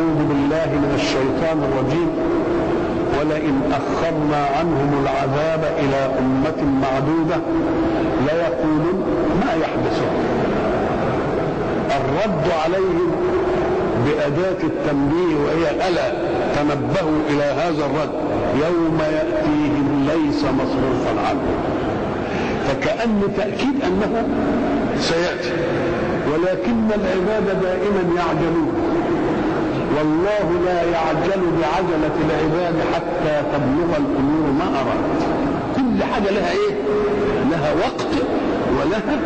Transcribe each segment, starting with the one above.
أعوذ بالله من الشيطان الرجيم. ولئن أخرنا عنهم العذاب إلى أمة معدودة ليقولن ما يحدثون. الرد عليهم بأداة التنبيه وهي ألا تنبهوا إلى هذا الرد. يوم يأتيهم ليس مصروفا عنهم فكأن تأكيد أنه سيأتي. ولكن العباد دائما يعجلون. والله لا يعجل بعجلة العباد حتى تبلغ الأمور ما أراد. كل حاجة لها إيه؟ لها وقت ولها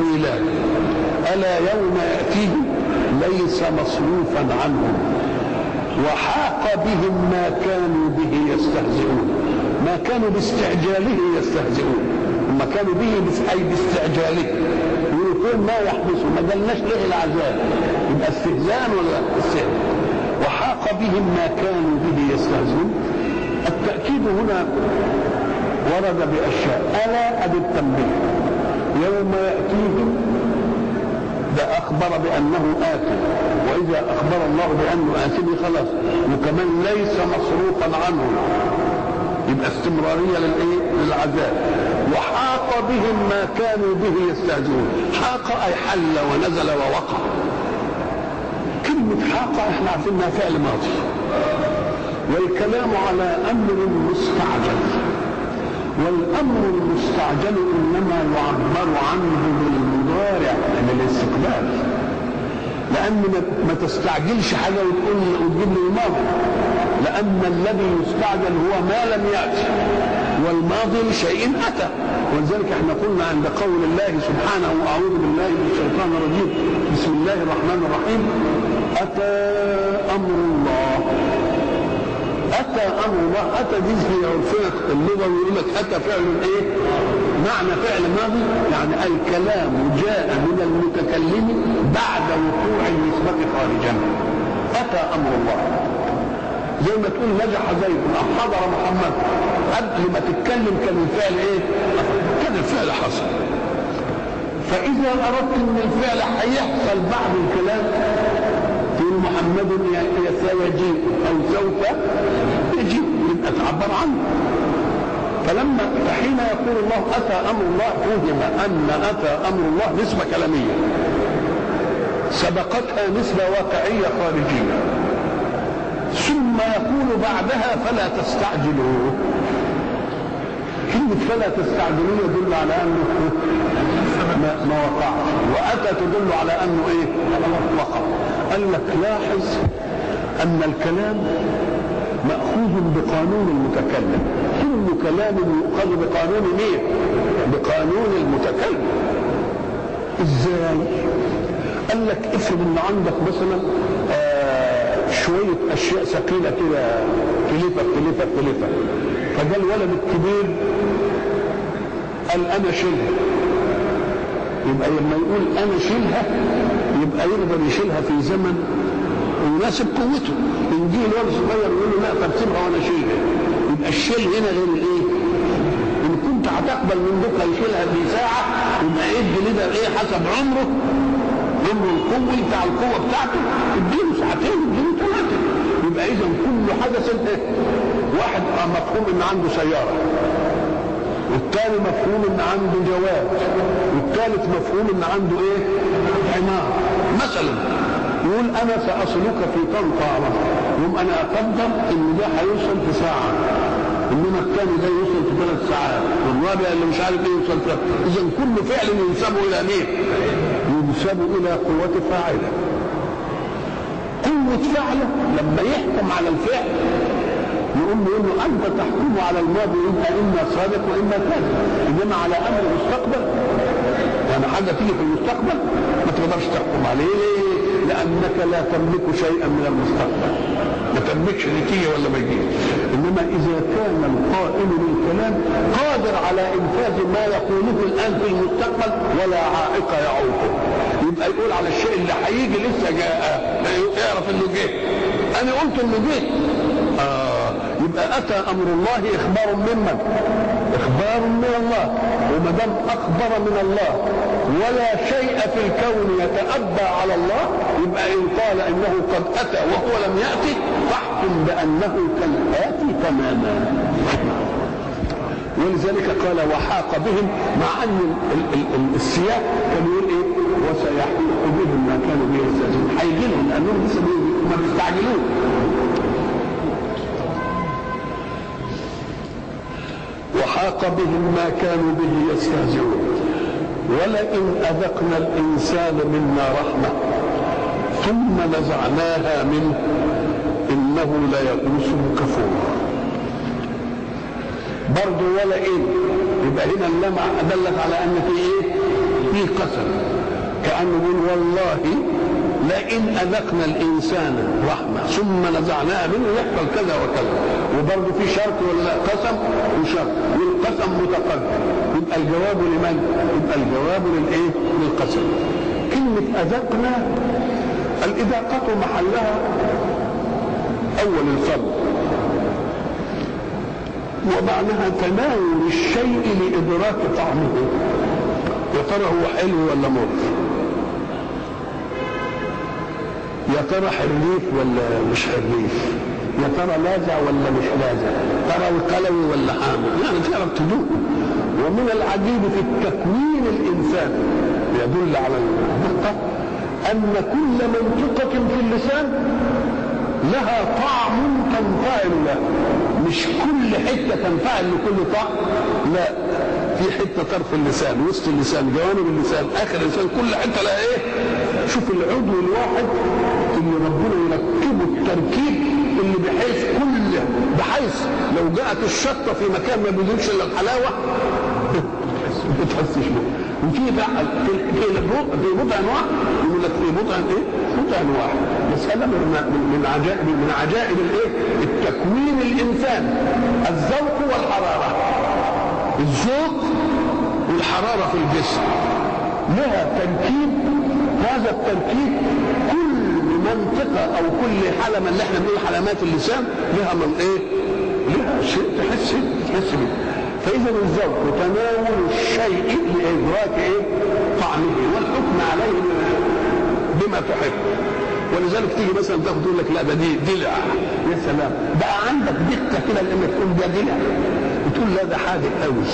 ميلاد. ألا يوم يأتيهم ليس مصروفا عنهم. وحاق بهم ما كانوا به يستهزئون. ما كانوا باستعجاله يستهزئون. هم كانوا به أي باستعجاله. يقولون ما يحدث ما قالناش ليه العذاب يبقى استهزاء ولا استهزاء؟ بهم ما كانوا به يستهزئون. التأكيد هنا ورد بأشياء. ألا أبي التنبيه. يوم يأتيهم ده أخبر بأنه آتي. وإذا أخبر الله بأنه آتي خلاص. وكمان ليس مصروفا عنه. يبقى استمرارية للإيه؟ للعذاب. وحاق بهم ما كانوا به يستهزئون. حاق أي حل ونزل ووقع. حاق إحنا عارفين انها فعل ماضي والكلام على أمر مستعجل. والأمر المستعجل إنما يعبر عنه بالمضارع من الاستقبال. لأن ما تستعجلش حاجة وتقول وتجيب لي الماضي. لأن الذي يستعجل هو ما لم يأتي. والماضي لشيء أتى. ولذلك إحنا قلنا عند قول الله سبحانه وأعوذ بالله من الشيطان الرجيم. بسم الله الرحمن الرحيم. أتى أمر الله. أتى أمر الله. أتى دي في عرفنا اللغة ويقول لك أتى فعل إيه؟ معنى فعل ماضي. يعني الكلام جاء من المتكلم بعد وقوع النسبة خارجا. أتى أمر الله. زي ما تقول نجح زيد أو حضر محمد. قبل ما تتكلم كان الفعل إيه؟ كان الفعل حصل. فإذا أردت أن الفعل هيحصل بعد الكلام محمد سيجيء أو سوف يجيء يبقى تعبر عنه. فلما فحين يقول الله أتى أمر الله فهم أن أتى أمر الله نسبة كلامية. سبقتها نسبة واقعية خارجية. ثم يقول بعدها فلا تستعجلوا. كلمة فلا تستعجلوا يدل على أنه ما وقعش وأتى تدل على أنه إيه؟ وقع. قال لك لاحظ أن الكلام مأخوذ بقانون المتكلم. كل كلام يؤخذ بقانون مين؟ بقانون المتكلم. إزاي؟ قال لك افرض ان عندك مثلا آه شوية أشياء ثقيلة كده تلفة تلفة تلفة فجاء الولد الكبير قال أنا شيلها يبقى لما يقول أنا شيلها يبقى يقدر يشيلها في زمن يناسب قوته. يجي الولد صغير يقول له لا طب سيبها وأنا اشيلها يبقى الشيل هنا غير الإيه؟ إن كنت هتقبل من بكرة يشيلها في ساعة يبقى ادي لده إيه؟ حسب عمره. عمره القوي بتاع القوة بتاعته. اديله ساعتين اديله ثلاثة. يبقى اذا كل حدث إيه؟ واحد مفهوم إن عنده سيارة. والثاني مفهوم إن عنده جواد والثالث مفهوم إن عنده إيه؟ حمار مثلا يقول أنا ساصلك في طنطا يوم أنا أقدر ان ده هيوصل في ساعة. انما الثاني ده يوصل في ثلاث ساعات. والرابع اللي مش عارف إيه يوصل في اذا كل فعل ينسب إلى مين؟ ينسب إلى قوة فاعله. قوة فعله لما يحكم على الفعل نقول له أنت تحكم على الماضي يبقى إما صادق وإما كاذب. إنما على أمر المستقبل حاجة تيجي في المستقبل ما تقدرش تحكم عليه ليه؟ لأنك لا تملك شيئا من المستقبل. ما تملكش نتيجة ولا ما إنما إذا كان القائل للكلام قادر على إنفاذ ما يقوله الآن في المستقبل ولا عائق يعوقه. يبقى يقول على الشيء اللي هيجي لسه جاء يعرف إنه جه. أنا قلت إنه جه. آه يبقى أتى أمر الله إخبار ممن إخبار من الله وما دام أخبر من الله ولا شيء في الكون يتأبى على الله يبقى إن قال إنه قد أتى وهو لم يأتي فاحكم بأنه كالاتي تماما. ولذلك قال وحاق بهم مع ال- السياق كان يقول إيه؟ وسيحيق بهم ما كانوا به يستهزئون هيجي لهم لأنهم لسه ما بيستعجلون. وحاق بهم ما كانوا به يستهزئون. ولئن أذقنا الإنسان منا رحمة ثم نزعناها منه إنه ليئوس كفور. برضه ولئن يبقى هنا اللمع دلت على أن في إيه؟ في قسم. كأنه والله لئن أذقنا الإنسان رحمة ثم نزعناها منه يحصل كذا وكذا. وبرضه في شرط ولا لا؟ قسم وشرط. والقسم متقدم. يبقى الجواب لمن؟ يبقى الجواب للإيه؟ للقسم. كلمة أذقنا الإذاقة محلها أول الفضل. ومعناها تناول الشيء لإدراك طعمه. يا ترى هو حلو ولا مر يا ترى حريف ولا مش حريف؟ يا ترى لاذع ولا مش لاذع؟ ترى القلوي ولا حامل؟ يعني تعرف تدوق ومن العجيب في التكوين الإنسان يدل على الدقة أن كل منطقه في اللسان لها طعم تنفعل له. مش كل حتة تنفعل لكل طعم. لا. في حتة طرف اللسان وسط اللسان جوانب اللسان آخر اللسان كل حتة لها إيه شوف العضو الواحد اللي ربنا يركبه التركيب اللي بحيث كل بحيث لو جاءت الشطة في مكان ما بيدوش إلا الحلاوة ما تحسش بيه وفي بقى في في بضع انواع يقول لك في بضع إيه؟ بضع انواع مساله من من عجائب من عجائب الإيه؟ التكوين الإنسان الذوق والحرارة الذوق والحرارة في الجسم. لها تركيب هذا التركيب كل منطقة أو كل حلمه اللي إحنا بنقول حلمات اللسان لها من إيه؟ لها شيء تحس تحس بيه. فإذا الذوق تناول الشيء لإدراك إيه؟ طعمه والحكم عليه بما تحب. ولذلك تيجي مثلا تاخد تقول لك لا ده دي دلع. يا سلام. بقى عندك دقة كده لما تقول ده دلع. وتقول لا ده حادق قوي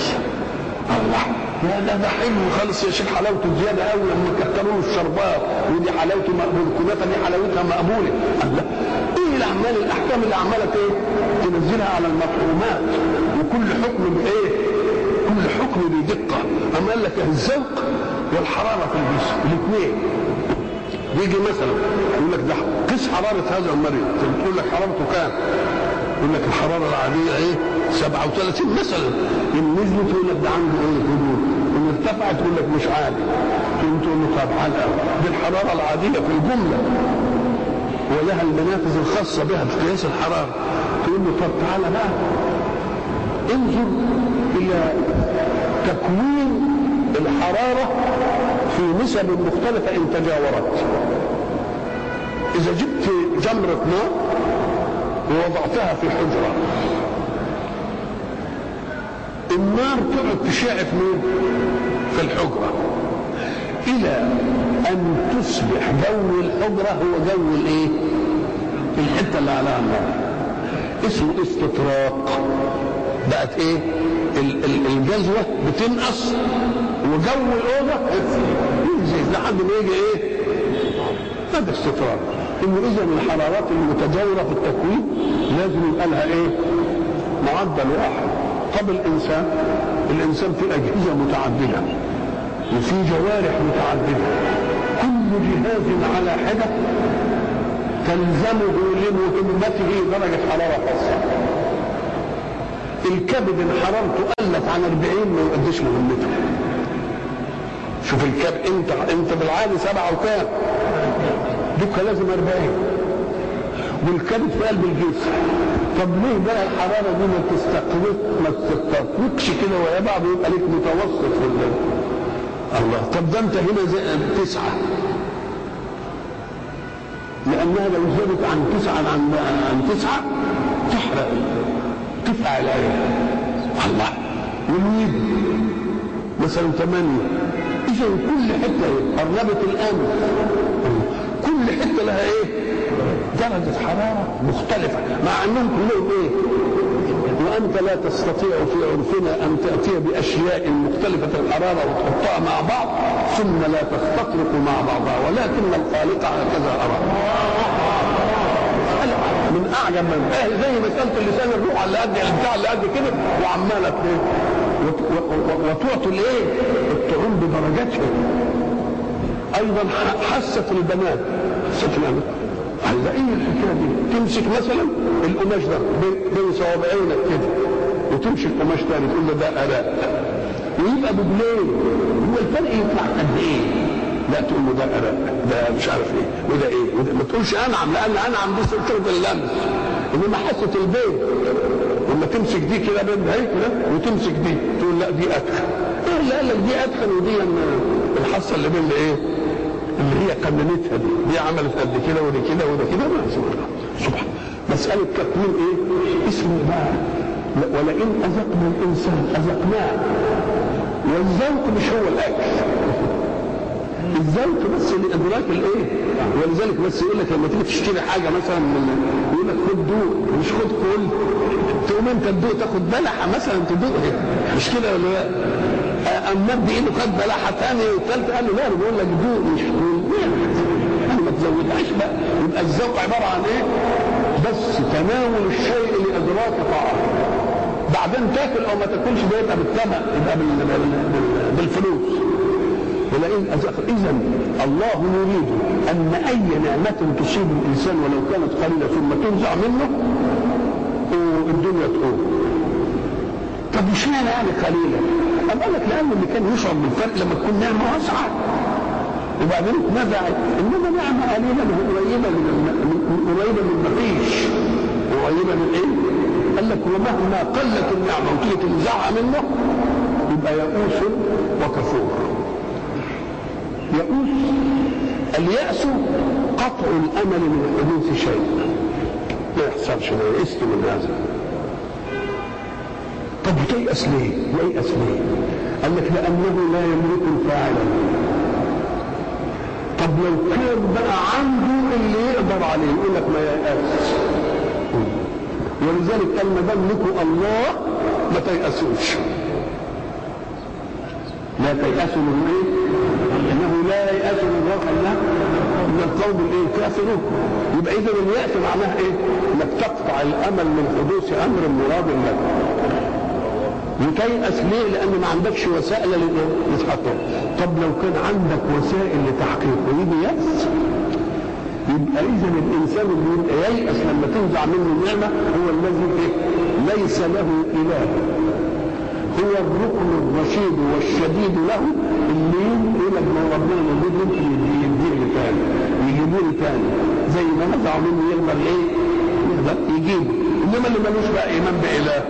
الله. يا ده ده حلو خالص يا شيخ حلاوته زيادة قوي لما كتروا له الشربات ودي حلاوته مقبول الكنافه دي حلاوتها مقبوله الله. إيه الأعمال الأحكام اللي عماله إيه؟ تنزلها على المطعومات وكل حكم بايه كل حكم بدقه أما قال لك الذوق والحرارة في الجسم الاثنين. يجي مثلا يقول لك ده قيس حرارة هذا المريض. تقول لك حرارته كام؟ يقول لك الحرارة العادية إيه؟ 37 مثلا. إن نزلت يقول لك ده عنده إيه؟ هدوء إن ارتفعت يقول لك مش عادي تقوم تقول له طب دي الحرارة العادية في الجملة. ولها المنافذ الخاصة بها بقياس الحرارة. تقول له طب تعالى بقى. انظر إلى تكوين الحرارة في نسب مختلفة إن تجاورت. إذا جبت جمرة نار ووضعتها في حجرة النار تقعد تشع في مين؟ في الحجرة إلى أن تصبح جو الحجرة هو جو الإيه؟ الحتة اللي عليها النار اسمه استطراق بقت إيه؟ ال- ال- الجزوه بتنقص وجو الأوضة ينزل لحد ما يجي إيه؟ هذا استطراق انه اذا الحرارات المتجاورة في التكوين لازم يبقى لها إيه؟ معدل واحد. طب الإنسان؟ الإنسان في أجهزة متعددة وفي جوارح متعددة. كل جهاز على حدة تلزمه لمهمته درجة حرارة خاصة. الكبد ان حرارته قلت عن 40 ما يؤديش مهمته. شوف الكبد انت انت بالعادي سبعه وكام دوكا لازم 40 والكبد في قلب الجسم طب ليه بقى الحرارة دي ما تستقرق ما تستقرقش كده ويا بعض يبقى ليك متوسط في الليل الله. طب ده انت هنا زي تسعة. لأنها لو زادت عن تسعة عن عن تسعة تحرق. تفقع العين. الله. واليد مثلا ثمانية إذا كل حتة قربت الأمر حتة لها إيه؟ درجة حرارة مختلفة مع أنهم كلهم إيه؟ وأنت لا تستطيع في عرفنا أن تأتي بأشياء مختلفة الحرارة وتحطها مع بعض ثم لا تختلط مع بعضها ولكن الخالق هكذا أرى من أعجب من إيه زي مسألة اللسان الروح اللي قد البتاع اللي قد كده وعمالة إيه؟ وتعطي الإيه؟ الطعوم بدرجاتها أيضا حست البنات البنات هلا إيه الحكاية دي؟ تمسك مثلا القماش ده بين صوابعينك كده وتمشي القماش تاني تقول له ده اراء ويبقى بجنيه. هو الفرق يطلع قد إيه؟ لا تقول له ده اراء ده مش عارف إيه. وده إيه؟ وده ما تقولش أنعم لأن أنعم دي سلطة اللمس إنما حاسه البيت. لما تمسك دي كده بين كده وتمسك دي تقول لا دي ادخن إيه اللي قال لك دي ادخن ودي الحاسه اللي بين إيه؟ اللي هي قننتها دي. دي عملت قد كده ودي كده ودي كده. ما سبحان مسألة تكوين إيه؟ اسم بقى ولئن أذقنا الإنسان أذقناه. والذوق مش هو الأكل. الذوق بس لإدراك الإيه؟ ولذلك بس يقول لك لما تيجي تشتري حاجة مثلا من يقول لك خد دوق. مش خد كل. تقوم أنت تدوق تاخد بلحة مثلا تدوقها مش كده ولا مد إيده خد بلحة ثانية والثالثة قال له لا بقول لك دوق مش يعني ما تزودهاش بقى. يبقى الذوق عبارة عن إيه؟ بس تناول الشيء لإدراك طعامه بعدين تاكل أو ما تاكلش ده يبقى بالثمن يبقى بال... بال... بال... بالفلوس. ولئن إذا الله يريد أن أي نعمة تصيب الإنسان ولو كانت قليلة ثم تنزع منه والدنيا تقوم. اشمعنى يعني قليله؟ أم قال لك لأن اللي كان يشعر بالفرق لما تكون نعمة واسعة. وبعدين اتنزعت إنما نعمة قليلة قريبة من قريبة من مفيش قريبة من إيه؟ قال لك ومهما قلت النعمة وتيجي تنزعها منه يبقى يئوس وكفور. يئوس اليأس قطع الأمل من حدوث شيء. ما يحصلش ما يئست من هذا. طب تيأس ليه؟ ييأس ليه؟ قال لك لأنه لا يملك الفاعل طب لو كان بقى عنده اللي يقدر عليه يقول لك ما ييأس ولذلك قال ما دام لكم الله ما تيأسوش لا تيأسوا من إيه؟ إنه لا ييأس من روح الله من القوم الايه؟ كافرون يبقى اذا اليأس معناها إيه؟ إنك تقطع الأمل من حدوث أمر مراد لك وتيأس ليه؟ لأن ما عندكش وسائل لتحققه. طب لو كان عندك وسائل لتحقيقه يجي يأس؟ يبقى إذا الإنسان اللي يبقى ييأس لما تنزع منه النعمة هو الذي إيه؟ ليس له إله. هو الركن الرشيد والشديد له اللي يقول لك ما ربنا موجود ممكن يديه لي تاني يجيبوا لي تاني زي ما نزعوا منه يقدر إيه؟ يجيبه إنما اللي ملوش بقى إيمان بإله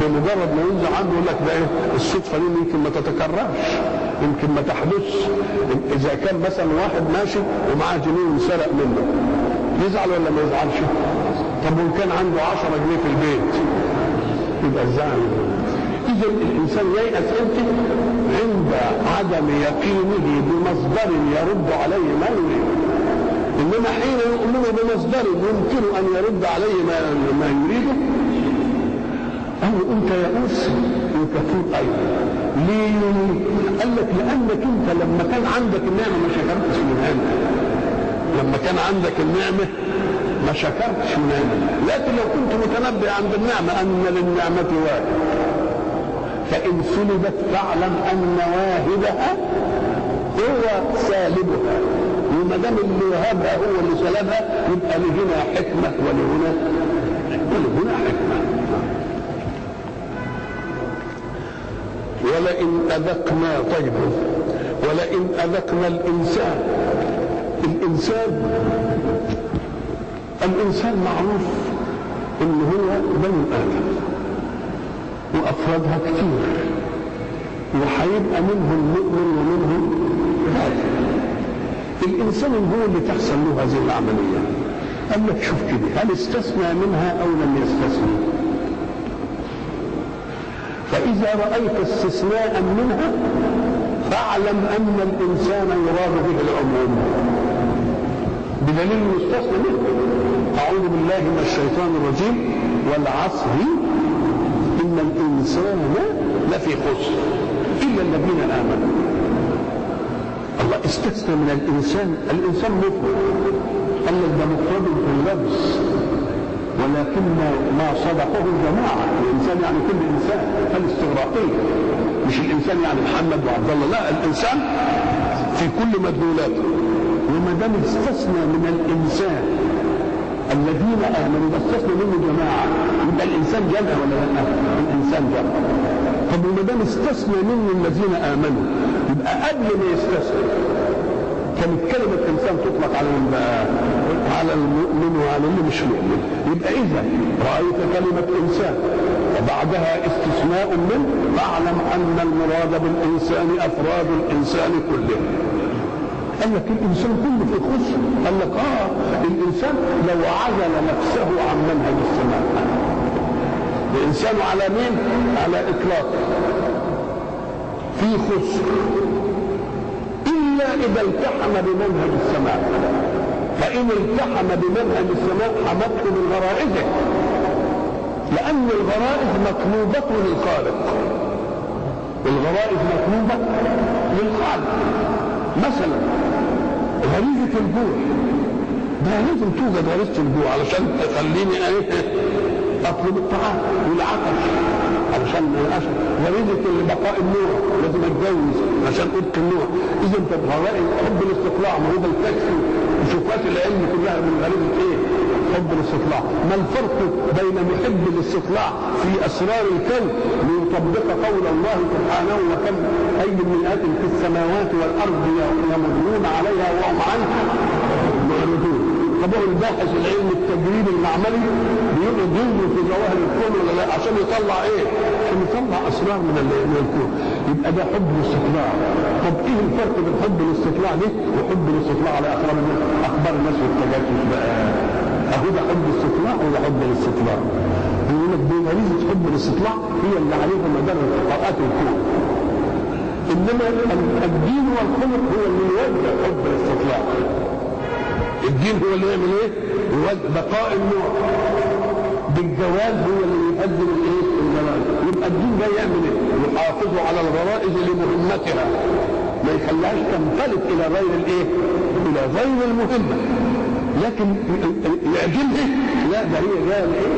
بمجرد ما ينزع عنه يقول لك ده إيه الصدفة دي يمكن ما تتكررش يمكن ما تحدثش إذا كان مثلا واحد ماشي ومعاه جنيه وسرق منه يزعل ولا ما يزعلش؟ طب وإن كان عنده 10 جنيه في البيت يبقى الزعل اذا الإنسان ييأس إمتى؟ عند عدم يقينه بمصدر يرد عليه ما يريد إنما حين يؤمن بمصدر يمكن أن يرد عليه ما ما يريده أو أنت يئوس وكفور أيضا ليه؟ قال لك لأنك أنت لما كان عندك النعمة ما شكرتش منها لما كان عندك النعمة ما شكرتش منها لكن لو كنت متنبئ عند النعمة أن للنعمة واحد. فإن سلبت فاعلم أن واهبها هو سالبها. وما دام اللي وهبها هو اللي سلبها يبقى لهنا حكمة ولهنا ولهنا حكمة. ولئن أذقنا طيب ولئن أذقنا الإنسان الإنسان الإنسان معروف إن هو بني آدم وأفرادها كتير وهيبقى منهم مؤمن ومنهم كافر الإنسان هو اللي تحصل له هذه العملية. قال لك شوف كده هل استثنى منها أو لم يستثنى؟ فإذا رأيت استثناء منها فاعلم أن الإنسان يراد به العموم. بدليل يستثنى منه أعوذ بالله من الشيطان الرجيم والعصر إن الإنسان لفي خسر. إلا الذين آمنوا. الله استثنى من الإنسان الإنسان مفرد قال لك ده مفرد في اللبس. ولكن ما صدقه الجماعة. الإنسان يعني كل إنسان الاستغراقية. مش الإنسان يعني محمد وعبد الله لا. الإنسان في كل مدلولاته. وما دام استثنى من الإنسان الذين آمنوا استثنى منه جماعة يبقى الإنسان جمع ولا لا؟ الإنسان جمع. طب وما دام استثنى منه الذين آمنوا يبقى قبل ما يستثنى. كانت كلمة إنسان تطلق على على المؤمن وعلى اللي مش مؤمن. يبقى إذا رأيت كلمة إنسان وبعدها استثناء منه فاعلم أن المراد بالإنسان أفراد الإنسان كله. قال لك الإنسان كله في خسر قال لك آه الإنسان لو عزل نفسه عن منهج السماء. الإنسان على مين؟ على إطلاقه في خسر إلا إذا التحم بمنهج السماء. فإن التحم بمنهج السماء حمته من غرائزه. لأن الغرائز مطلوبة للخالق. الغرائز مطلوبة للخالق. مثلا غريزة الجوع ده لازم توجد غريزة الجوع علشان تخليني إيه اطلب الطعام والعطش علشان اشرب غريزة بقاء النوع لازم أتجوز عشان قلت النوع إذا أنت غرائز حب الاستطلاع ما هو ده وشوفات العلم كلها من غريزة إيه؟ حب الاستطلاع. ما الفرق بين محب الاستطلاع في أسرار الكون؟ ليطبق قول الله سبحانه وكم أي من في السماوات والأرض يمرون عليها وهم عنها. هو الباحث العلمي التجريبي المعملي بيقعد ينظر في ظواهر الكون ولا لا؟ عشان يطلع إيه؟ عشان يطلع أسرار من من الكون. يبقى ده حب الاستطلاع. طب إيه الفرق بين حب الاستطلاع ده وحب الاستطلاع على أخبار أخبار الناس والتجسس بقى. أهو ده حب الاستطلاع وده حب الاستطلاع. يقول لك دي غريزة حب الاستطلاع هي اللي عليها مدار قراءات الكون. إنما الدين والخلق هو اللي يوجه حب الاستطلاع. الدين هو اللي يعمل إيه؟ بقاء النوع بالجواز هو اللي يقدم الإيه؟ الجواز يبقى الدين ده يعمل إيه؟ يحافظ على الغرائز لمهمتها ما يخليهاش تنفلت إلى غير الإيه؟ إلى غير المهمة لكن يعجبها لا ده هي جاية لإيه؟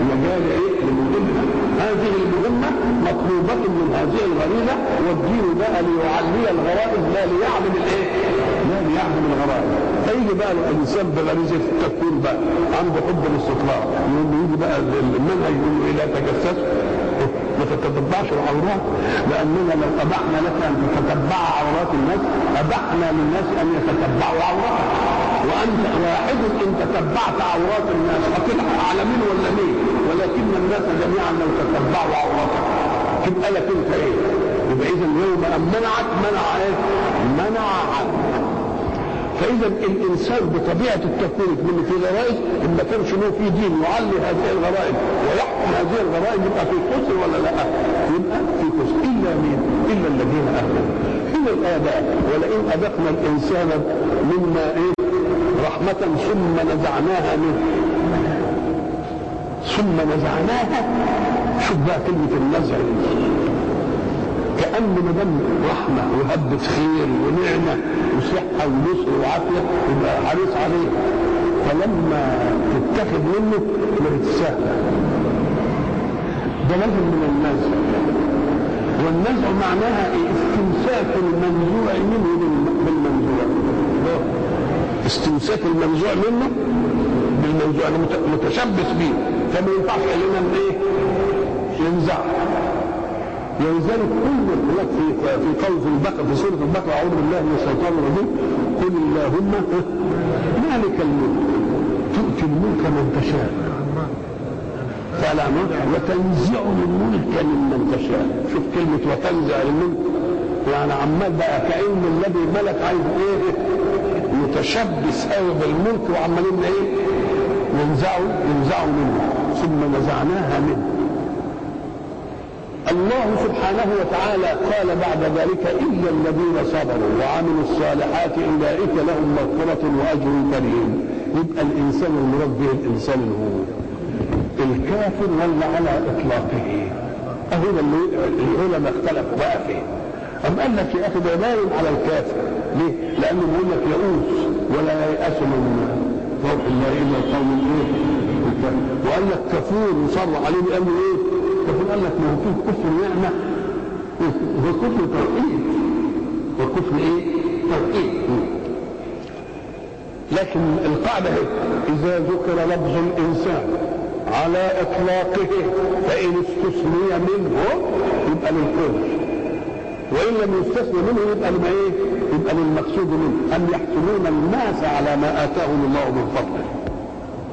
هي جاية لإيه؟ لمهمة هذه المهمة مطلوبة من هذه الغريزة والدين بقى ليعلي الغرائز لا ليعلم الإيه؟ لا ليعلم الغرائز فيجي بقى الإنسان بغريزه التكوين بقى عنده حب الاستطلاع. يقول يجي بقى المنهج يقول له إيه لا تجسس ما تتتبعش العورات لأننا لو ابحنا لك ان تتتبع عورات الناس ابحنا للناس أن يتتبعوا عوراتك. وأنت واحد إن تتبعت عورات الناس هتلحق على مين ولا مين. ولكن الناس جميعا لو تتبعوا عوراتك. تبقى لك انت إيه؟ يبقى اذا يوم أن منعك منع إيه؟ فإذا الإنسان بطبيعة التكوين من في غرائز إن ما كانش له في دين يعلي هذه الغرائز ويحكم هذه الغرائز يبقى في خسر ولا لا؟ يبقى في خسر إلا مين؟ إلا الذين آمنوا هنا الاداء ولئن أذقنا الإنسان مما إيه؟ رحمة ثم نزعناها منه ثم نزعناها شوف بقى كلمة النزع كأن ما دام رحمة وهبة خير ونعمة وصحة ونصر وعافية يبقى حريص عليه. فلما تتخذ منه ما بتسهل ده لازم من النزع والنزع معناها إيه؟ استمساك المنزوع منه بالمنزوع استمساك المنزوع منه بالمنزوع أنا متشبث به فما ينفعش علينا إيه؟ ينزع. ولذلك كل هناك في في قول في البقره في سورة البقرة أعوذ بالله من الشيطان الرجيم. قل اللهم مالك الملك تؤتي الملك من تشاء. ملك وتنزع الملك ممن تشاء. شوف كلمة وتنزع الملك يعني عمال بقى كأن الذي ملك عايز إيه؟ متشبث قوي بالملك وعمالين إيه؟ ينزعوا ينزعوا منه. ثم نزعناها منه. الله سبحانه وتعالى قال بعد ذلك إلا الذين صبروا وعملوا الصالحات أولئك لهم مغفرة وأجر كريم يبقى الإنسان المراد به الإنسان هو الكافر ولا على إطلاقه اللي العلماء اختلفوا بقى فيه أم قال لك يا أخي ده باين على الكافر ليه؟ لأنه بيقول لك يئوس ولا ييأس من روح الله إلا القوم الإيه؟ وقال لك كفور وصر عليه له إيه؟ كفور قال لك ما هو فيه كفر نعمة هو كفر توحيد. وكفر إيه؟ توحيد. لكن القاعدة إذا ذكر لفظ الإنسان على إطلاقه فإن استثني منه يبقى للكفر وإن لم يستثنى منه يبقى لما إيه؟ يبقى للمقصود منه. أم يحسدون الناس على ما آتاهم الله من فضله؟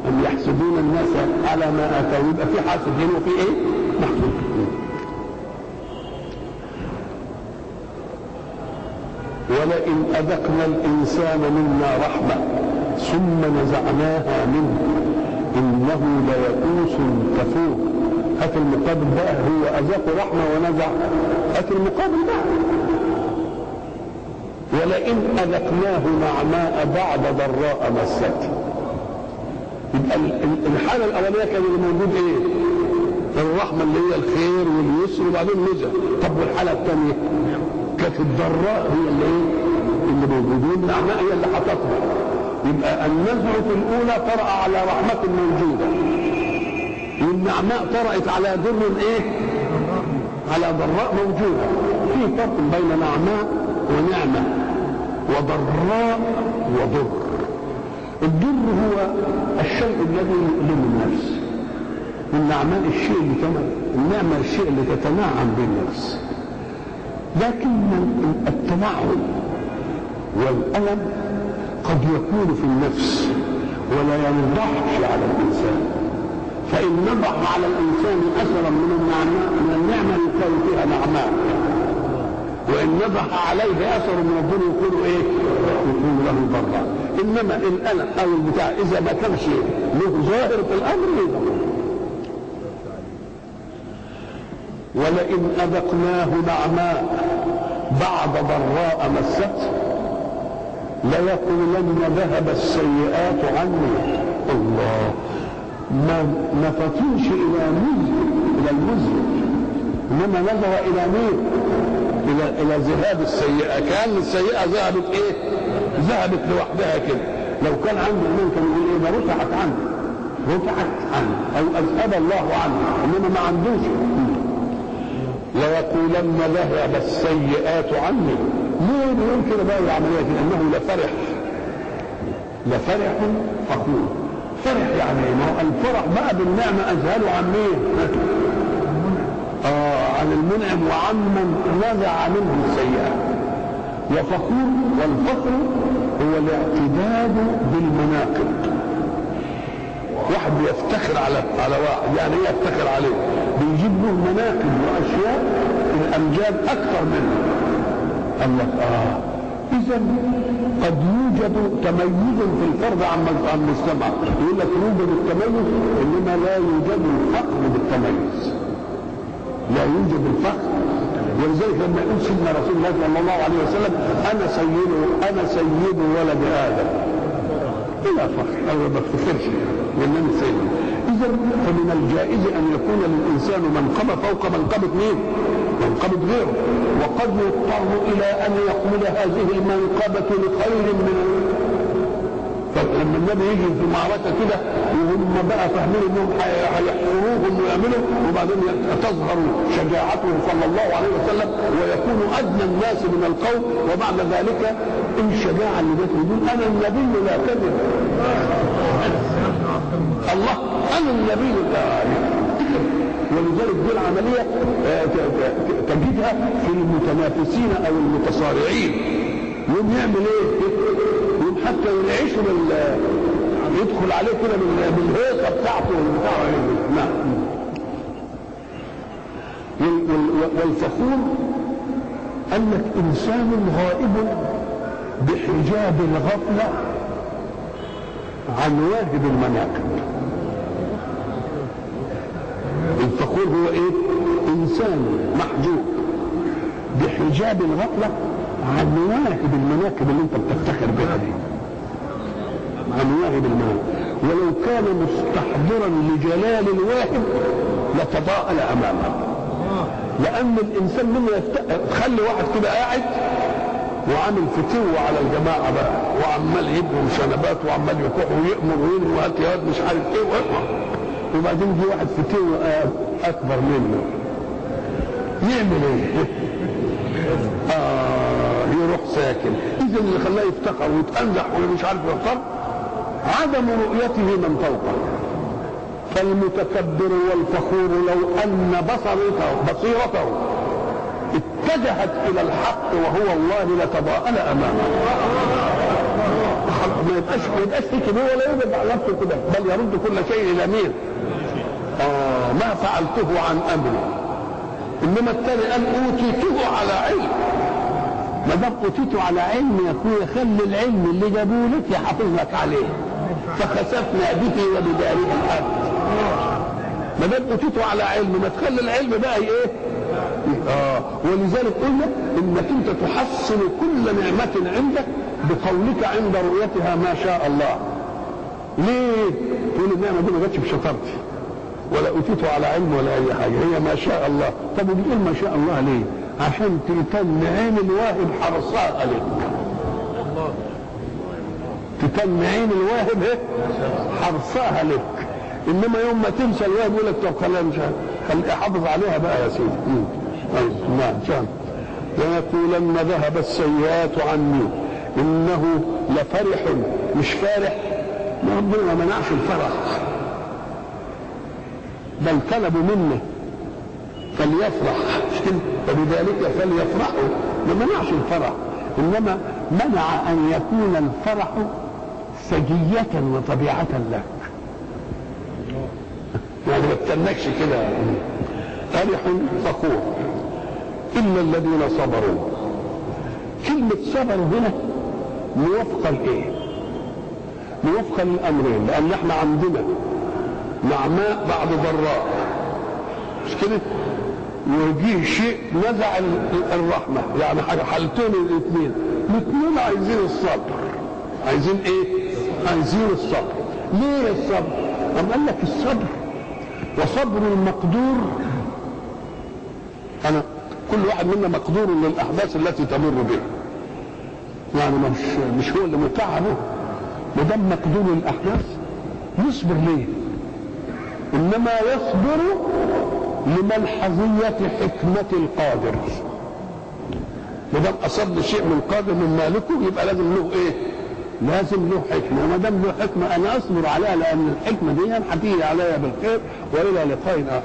أم يحسدون الناس على ما آتاهم؟ يبقى في حاسدين وفي إيه؟ ولئن أذقنا الإنسان منا رحمة ثم نزعناها منه إنه ليئوس كفور. هات المقابل بقى هو أذاق رحمة ونزع؟ هات المقابل بقى. ولئن أذقناه نعماء بعد ضراء مسته يبقى الحالة الأولانية كان الموجود إيه؟ الرحمة اللي هي الخير واليسر وبعدين نزع طب والحالة الثانية كانت الضراء هي اللي إيه؟ اللي موجودين. النعماء هي اللي حطتها. يبقى النزع في الأولى طرأ على رحمة موجودة. والنعماء طرأت على ضر إيه؟ على ضراء موجودة. في فرق بين نعماء ونعمة. وضراء وضر. الضر هو الشيء الذي يؤلم النفس. والنعماء الشيء اللي كما النعمة الشيء اللي تتنعم به النفس لكن التنعم والألم قد يكون في النفس ولا ينضحش على الإنسان. فإن نضح على الإنسان أثرا من النعماء من النعمة يقال فيها نعماء وإن نضح عليه أثر من الضر يكون إيه؟ يكون له ضرا. إنما الألم أو البتاع إذا ما كانش له ظاهر في الأمر يضر. ولئن أذقناه نعماء بعد ضراء مسته ليقولن ذهب السيئات عني. الله. ما فطنش إلى مزج إلى المزج إنما نظر إلى مين؟ إلى إلى ذهاب السيئة. كأن السيئة ذهبت إيه؟ ذهبت لوحدها كده. لو كان عنده ايمان كان يقول ده رفعت عنه. رفعت عنه. أو أذهب الله عنه. إنما ما عندوش. ليقولن ذهب السيئات عني. ليه بيقول كده بقى العملية دي إنه لفرح. لفرح فخور. فرح يعني ما هو الفرح بقى بالنعمة اذهله عن مين؟ آه عن المنعم وعمن نزع منه السيئة. وفخور والفخر هو الاعتداد بالمناقب. واحد بيفتخر على على واحد يعني إيه يفتخر عليه؟ بيجيب له مناقب وأشياء الأمجاد أكثر منه. قال لك آه. إذا قد يوجد تميز في الفرد عن المجتمع. يقول لك يوجد التميز إنما لا يوجد الفقر بالتميز. لا يوجد الفقر. ولذلك لما يقول سيدنا رسول الله صلى الله عليه وسلم أنا سيد أنا سيد ولد آدم. بلا فخر أو ما بفتخرش لأن أنا سيد. اذا فمن الجائز أن يكون للإنسان منقبة فوق منقبة مين؟ منقبة غيره. وقد يضطر إلى أن يحمل هذه المنقبة لخير من فلما النبي يجي في معركة كده وهم بقى فاهمين إنهم هيحصروهم ويعملوا وبعدين تظهر شجاعته صلى الله عليه وسلم ويكون أدنى الناس من القوم. وبعد ذلك الشجاعه اللي جت أنا النبي لا كذب. الله أنا النبي ولذلك دي العملية تجدها في المتنافسين أو المتصارعين. يوم يعمل إيه؟ يوم حتى ينعشوا بال يدخل عليه كده بالهيصة بتاعته والبتاع. نعم. والفخور قال لك إنسان غائب بحجاب الغفلة عن واجب المناقب. الفخور هو إيه؟ إنسان محجوب. بحجاب الغفلة عن مواهب المناكب اللي أنت بتفتخر بها دي. عن مواهب المناكب. ولو كان مستحضرا لجلال الواهب لتضاءل أمامه. لأن الإنسان منه يفت... تخلي واحد كده قاعد وعامل فتو على الجماعة بقى وعمال يبهم شنبات وعمال يكح ويأمر وينهي وهات يا مش عارف إيه وبعدين جه واحد فتو أكبر منه يعمل إيه؟ آه يروح ساكن اذا اللي خلاه يفتخر ويتأنزح ومش عارف يختار عدم رؤيته من فوقه فالمتكبر والفخور لو أن بصرته بصيرته اتجهت إلى الحق وهو الله لتضاءل أمامه ما يبقاش ما يبقاش في كبير ولا يوجد على نفسه كده بل يرد كل شيء إلى مين؟ آه ما فعلته عن أمري إنما الثاني قال أوتيته على علم ما دام اوتيته على علم يا اخويا خلي العلم اللي جابوه لك يحافظ لك عليه فخسفنا به وبداره الأرض ما دام اوتيته على علم ما تخلي العلم بقى إيه؟ آه ولذلك قلنا إنك أنت تحصل كل نعمة عندك بقولك عند رؤيتها ما شاء الله. ليه؟ تقول النعمة دي ما جاتش بشطارتي ولا اوتيته على علم ولا أي حاجة هي ما شاء الله، طب وبتقول ما شاء الله ليه؟ عشان تتم عين الواهب حرصها عليك. تتم عين الواهب إيه؟ حرصها لك. إنما يوم ما تنسى الواهب يقول لك طب خليها مش خلي احافظ عليها بقى يا سيدي. أيوة. نعم فهم ليقولن ذهب السيئات عني إنه لفرح مش فارح ما ربنا ما منعش الفرح بل طلبوا منه فليفرح. فبذلك فليفرحوا. ما منعش الفرح إنما منع أن يكون الفرح سجية وطبيعة لك يعني ما تستنكش كده. فرح فخور. إلا الذين صبروا. كلمة صبروا هنا موافقة لإيه؟ موافقة للأمرين لأن إحنا عندنا نعماء بعد ضراء مش كده؟ ويجي شيء نزع الرحمة. يعني حاجة حالتين الاثنين الاثنين عايزين الصبر. عايزين إيه؟ عايزين الصبر. ليه الصبر؟ أم قال لك الصبر وصبر المقدور. أنا كل واحد منا مقدور للاحداث التي تمر به يعني مش مش هو اللي متعبه. ما دام مقدور للاحداث يصبر ليه؟ إنما يصبر لملحظية حكمة القادر. ما دام اصاب شيء من قادر من مالكه يبقى لازم له إيه؟ لازم له حكمة. وما دام له حكمة أنا أصبر عليها لأن الحكمة دي هتيجي عليا بالخير وإلى لقاء آخر.